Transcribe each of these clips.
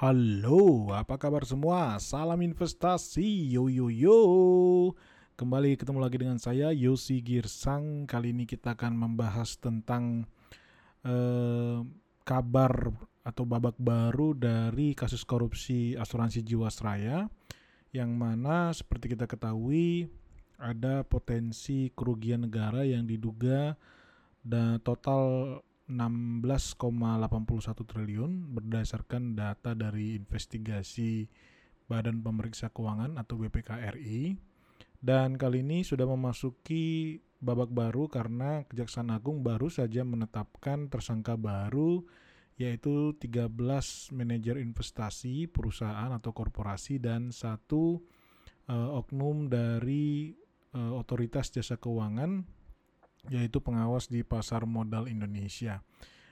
Halo, apa kabar semua? Salam investasi, yo yo yo. Kembali ketemu lagi dengan saya Yosi Girsang. Kali ini kita akan membahas tentang eh, kabar atau babak baru dari kasus korupsi asuransi Jiwasraya yang mana seperti kita ketahui ada potensi kerugian negara yang diduga dan total 16,81 triliun berdasarkan data dari investigasi Badan Pemeriksa Keuangan atau BPKRI. Dan kali ini sudah memasuki babak baru karena Kejaksaan Agung baru saja menetapkan tersangka baru yaitu 13 manajer investasi perusahaan atau korporasi dan satu uh, oknum dari uh, otoritas jasa keuangan yaitu pengawas di pasar modal Indonesia.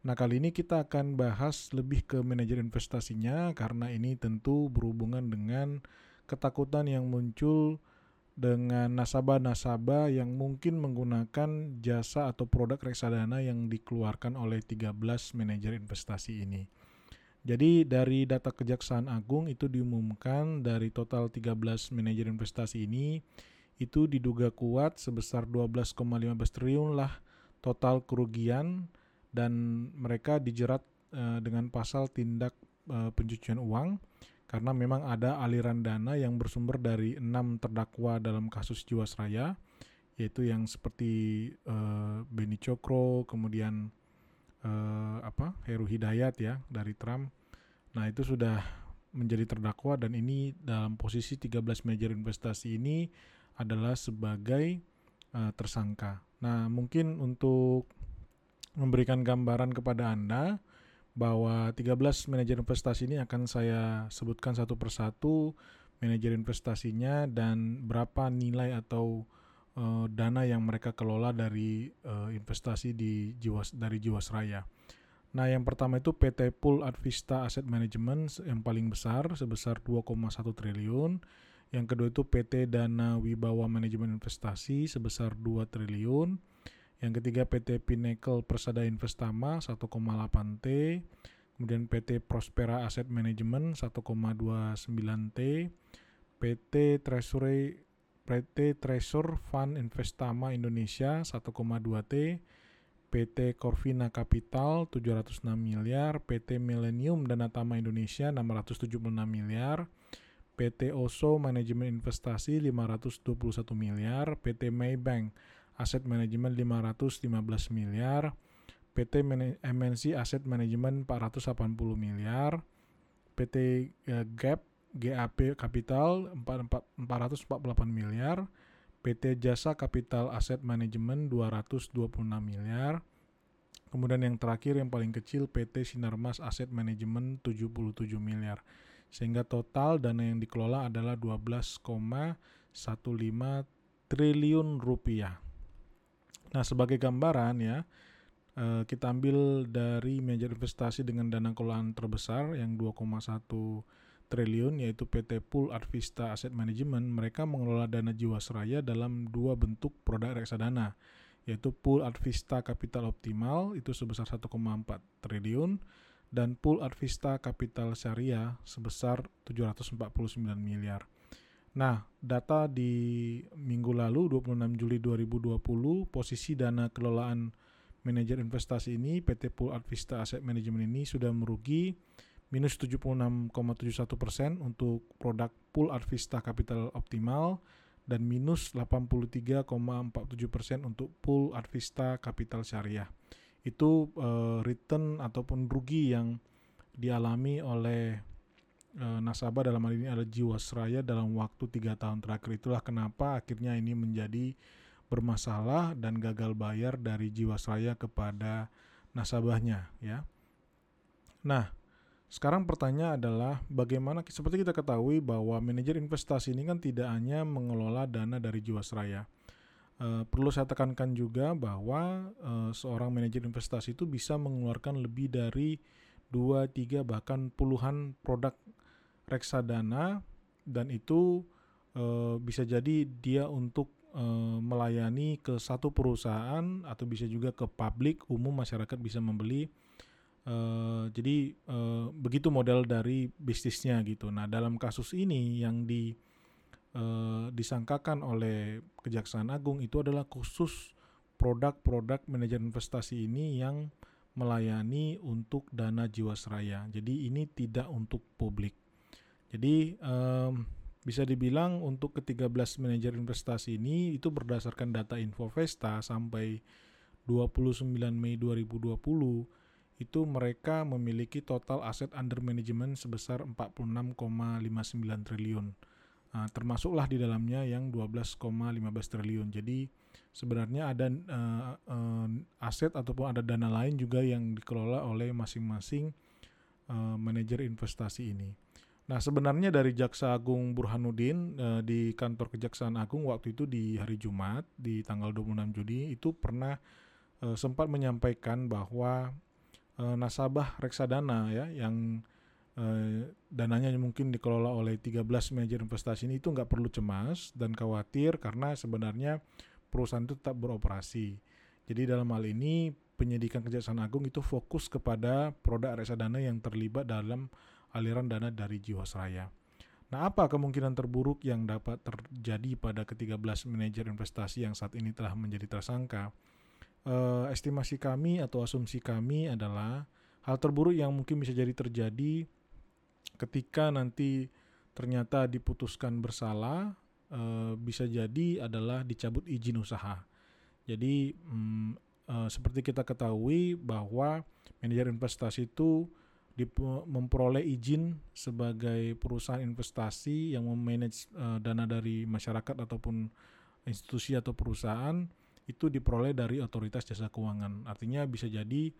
Nah, kali ini kita akan bahas lebih ke manajer investasinya karena ini tentu berhubungan dengan ketakutan yang muncul dengan nasabah-nasabah yang mungkin menggunakan jasa atau produk reksadana yang dikeluarkan oleh 13 manajer investasi ini. Jadi dari data Kejaksaan Agung itu diumumkan dari total 13 manajer investasi ini itu diduga kuat sebesar 12,15 triliun lah total kerugian dan mereka dijerat uh, dengan pasal tindak uh, pencucian uang karena memang ada aliran dana yang bersumber dari enam terdakwa dalam kasus Jiwasraya yaitu yang seperti uh, Beni Cokro kemudian uh, apa Heru Hidayat ya dari Trump. Nah itu sudah menjadi terdakwa dan ini dalam posisi 13 manajer investasi ini adalah sebagai uh, tersangka. Nah, mungkin untuk memberikan gambaran kepada Anda bahwa 13 manajer investasi ini akan saya sebutkan satu persatu manajer investasinya dan berapa nilai atau uh, dana yang mereka kelola dari uh, investasi di Jiwas dari Jiwasraya. Nah, yang pertama itu PT Pool Advista Asset Management yang paling besar sebesar 2,1 triliun. Yang kedua itu PT Dana Wibawa Manajemen Investasi sebesar 2 triliun. Yang ketiga PT Pinnacle Persada Investama 1,8 T. Kemudian PT Prospera Asset Management 1,29 T. PT Treasury PT Treasure Fund Investama Indonesia 1,2 T. PT Corvina Capital 706 miliar, PT Millennium Danatama Indonesia 676 miliar, PT Oso Manajemen Investasi 521 miliar, PT Maybank Aset Manajemen 515 miliar, PT MNC Aset Manajemen 480 miliar, PT eh, GAP GAP Capital 448 miliar, PT Jasa Capital Aset Manajemen 226 miliar, kemudian yang terakhir yang paling kecil PT Sinarmas Aset Manajemen 77 miliar sehingga total dana yang dikelola adalah 12,15 triliun rupiah. Nah, sebagai gambaran ya, eh, kita ambil dari manajer investasi dengan dana kelolaan terbesar yang 2,1 triliun yaitu PT Pool Advista Asset Management. Mereka mengelola dana Jiwasraya dalam dua bentuk produk reksadana yaitu Pool Advista Capital Optimal itu sebesar 1,4 triliun dan pool Advista Capital Syariah sebesar 749 miliar. Nah, data di minggu lalu 26 Juli 2020 posisi dana kelolaan manajer investasi ini PT Pool Advista Asset Management ini sudah merugi minus 76,71 persen untuk produk Pool Advista Capital Optimal dan minus 83,47 persen untuk Pool Advista Capital Syariah itu uh, return ataupun rugi yang dialami oleh uh, nasabah dalam hal ini adalah Jiwasraya dalam waktu tiga tahun terakhir itulah kenapa akhirnya ini menjadi bermasalah dan gagal bayar dari Jiwasraya kepada nasabahnya ya. Nah, sekarang pertanyaan adalah bagaimana seperti kita ketahui bahwa manajer investasi ini kan tidak hanya mengelola dana dari Jiwasraya Uh, perlu saya tekankan juga bahwa uh, seorang manajer investasi itu bisa mengeluarkan lebih dari 2, 3 bahkan puluhan produk reksadana dan itu uh, bisa jadi dia untuk uh, melayani ke satu perusahaan atau bisa juga ke publik umum masyarakat bisa membeli Uh, jadi begitu model dari bisnisnya gitu. Nah dalam kasus ini yang di uh, disangkakan oleh Kejaksaan Agung itu adalah khusus produk-produk manajer investasi ini yang melayani untuk dana jiwasraya. Jadi ini tidak untuk publik. Jadi um, bisa dibilang untuk ke-13 manajer investasi ini itu berdasarkan data Infovesta sampai 29 Mei 2020 itu mereka memiliki total aset under management sebesar 46,59 triliun. Nah, termasuklah di dalamnya yang 12,15 triliun. Jadi sebenarnya ada uh, uh, aset ataupun ada dana lain juga yang dikelola oleh masing-masing uh, manajer investasi ini. Nah, sebenarnya dari Jaksa Agung Burhanuddin uh, di kantor Kejaksaan Agung waktu itu di hari Jumat di tanggal 26 Juni itu pernah uh, sempat menyampaikan bahwa uh, nasabah reksadana ya yang uh, dananya mungkin dikelola oleh 13 manajer investasi ini itu nggak perlu cemas dan khawatir karena sebenarnya perusahaan itu tetap beroperasi. Jadi dalam hal ini penyidikan Kejaksaan Agung itu fokus kepada produk reksadana yang terlibat dalam aliran dana dari Jiwasraya. Nah, apa kemungkinan terburuk yang dapat terjadi pada ke-13 manajer investasi yang saat ini telah menjadi tersangka? Uh, estimasi kami atau asumsi kami adalah hal terburuk yang mungkin bisa jadi terjadi ketika nanti ternyata diputuskan bersalah e, bisa jadi adalah dicabut izin usaha. Jadi mm, e, seperti kita ketahui bahwa manajer investasi itu memperoleh izin sebagai perusahaan investasi yang memanage uh, dana dari masyarakat ataupun institusi atau perusahaan itu diperoleh dari otoritas jasa keuangan. Artinya bisa jadi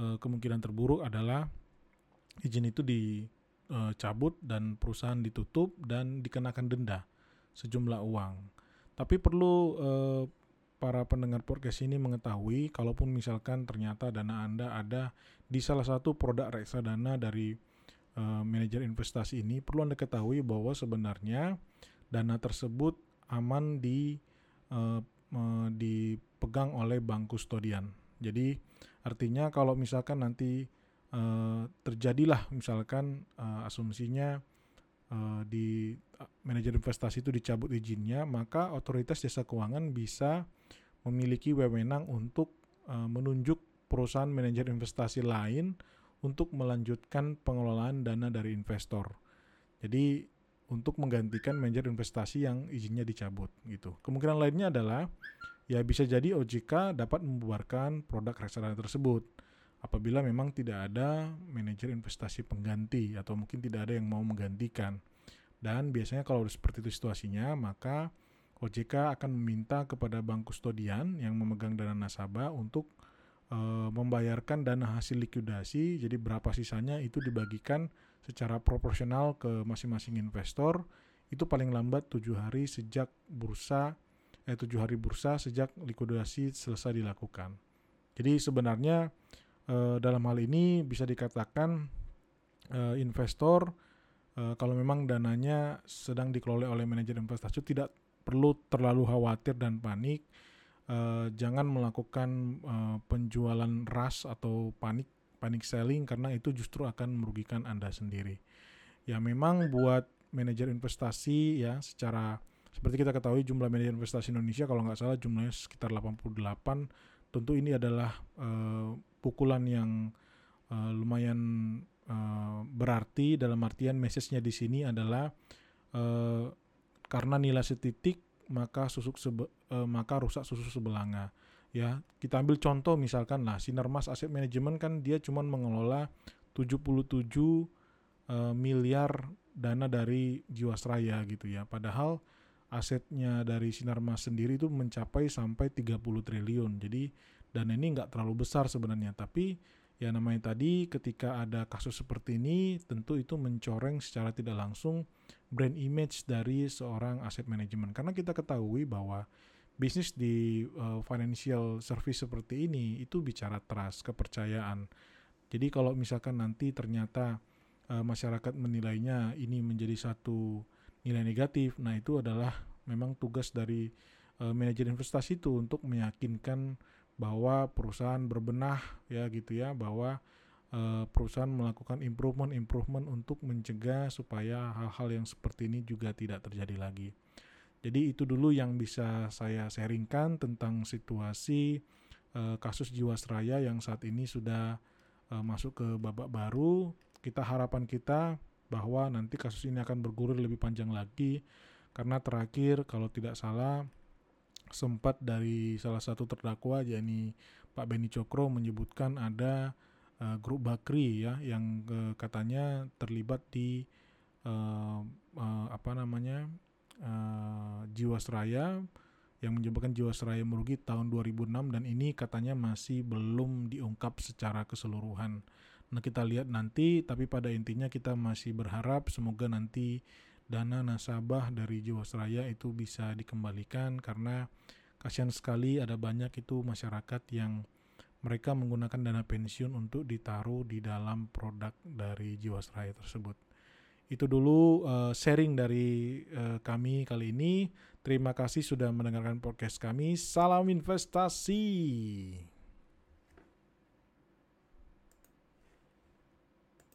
uh, kemungkinan terburuk adalah izin itu di uh, cabut dan perusahaan ditutup dan dikenakan denda sejumlah uang. Tapi perlu uh, para pendengar podcast ini mengetahui kalaupun misalkan ternyata dana Anda ada di salah satu produk reksadana dari uh, manajer investasi ini, perlu Anda ketahui bahwa sebenarnya dana tersebut aman di uh, uh, dipegang oleh bank kustodian. Jadi artinya kalau misalkan nanti uh, terjadilah misalkan uh, asumsinya uh, di manajer investasi itu dicabut izinnya, maka otoritas jasa keuangan bisa memiliki wewenang untuk uh, menunjuk perusahaan manajer investasi lain untuk melanjutkan pengelolaan dana dari investor. Jadi untuk menggantikan manajer investasi yang izinnya dicabut gitu. Kemungkinan lainnya adalah ya bisa jadi OJK dapat membubarkan produk reksadana tersebut apabila memang tidak ada manajer investasi pengganti atau mungkin tidak ada yang mau menggantikan. Dan biasanya kalau seperti itu situasinya, maka OJK akan meminta kepada bank kustodian yang memegang dana nasabah untuk e, membayarkan dana hasil likuidasi. Jadi berapa sisanya itu dibagikan secara proporsional ke masing-masing investor. Itu paling lambat tujuh hari sejak bursa eh tujuh hari bursa sejak likuidasi selesai dilakukan. Jadi sebenarnya uh, dalam hal ini bisa dikatakan uh, investor uh, kalau memang dananya sedang dikelola oleh manajer investasi tidak perlu terlalu khawatir dan panik. Uh, jangan melakukan uh, penjualan rush atau panik panik selling karena itu justru akan merugikan Anda sendiri. Ya memang buat manajer investasi ya secara seperti kita ketahui jumlah manajer investasi Indonesia kalau nggak salah jumlahnya sekitar 88 tentu ini adalah uh, pukulan yang uh, lumayan uh, berarti dalam artian message-nya di sini adalah uh, karena nilai setitik maka susuk sebe, uh, maka rusak susu sebelanga. Ya kita ambil contoh misalkan lah Sinarmas Asset Management kan dia cuma mengelola 77 uh, miliar dana dari Jiwasraya gitu ya. Padahal asetnya dari Sinarmas sendiri itu mencapai sampai 30 triliun. Jadi dan ini nggak terlalu besar sebenarnya. Tapi ya namanya tadi ketika ada kasus seperti ini tentu itu mencoreng secara tidak langsung brand image dari seorang aset manajemen karena kita ketahui bahwa bisnis di uh, financial service seperti ini itu bicara trust kepercayaan. Jadi kalau misalkan nanti ternyata uh, masyarakat menilainya ini menjadi satu nilai negatif nah itu adalah memang tugas dari uh, manajer investasi itu untuk meyakinkan bahwa perusahaan berbenah ya gitu ya bahwa uh, perusahaan melakukan improvement-improvement untuk mencegah supaya hal-hal yang seperti ini juga tidak terjadi lagi. Jadi itu dulu yang bisa saya sharingkan tentang situasi uh, kasus Jiwasraya yang saat ini sudah uh, masuk ke babak baru. Kita harapan kita bahwa nanti kasus ini akan bergulir lebih panjang lagi karena terakhir kalau tidak salah sempat dari salah satu terdakwa yakni Pak Beni Cokro menyebutkan ada uh, grup Bakri ya yang uh, katanya terlibat di uh, uh, apa namanya uh, Jiwasraya yang menyebabkan Jiwasraya merugi tahun 2006 dan ini katanya masih belum diungkap secara keseluruhan. Nah kita lihat nanti tapi pada intinya kita masih berharap semoga nanti dana nasabah dari Jiwasraya itu bisa dikembalikan karena kasihan sekali ada banyak itu masyarakat yang mereka menggunakan dana pensiun untuk ditaruh di dalam produk dari Jiwasraya tersebut. Itu dulu uh, sharing dari uh, kami kali ini. Terima kasih sudah mendengarkan podcast kami. Salam investasi.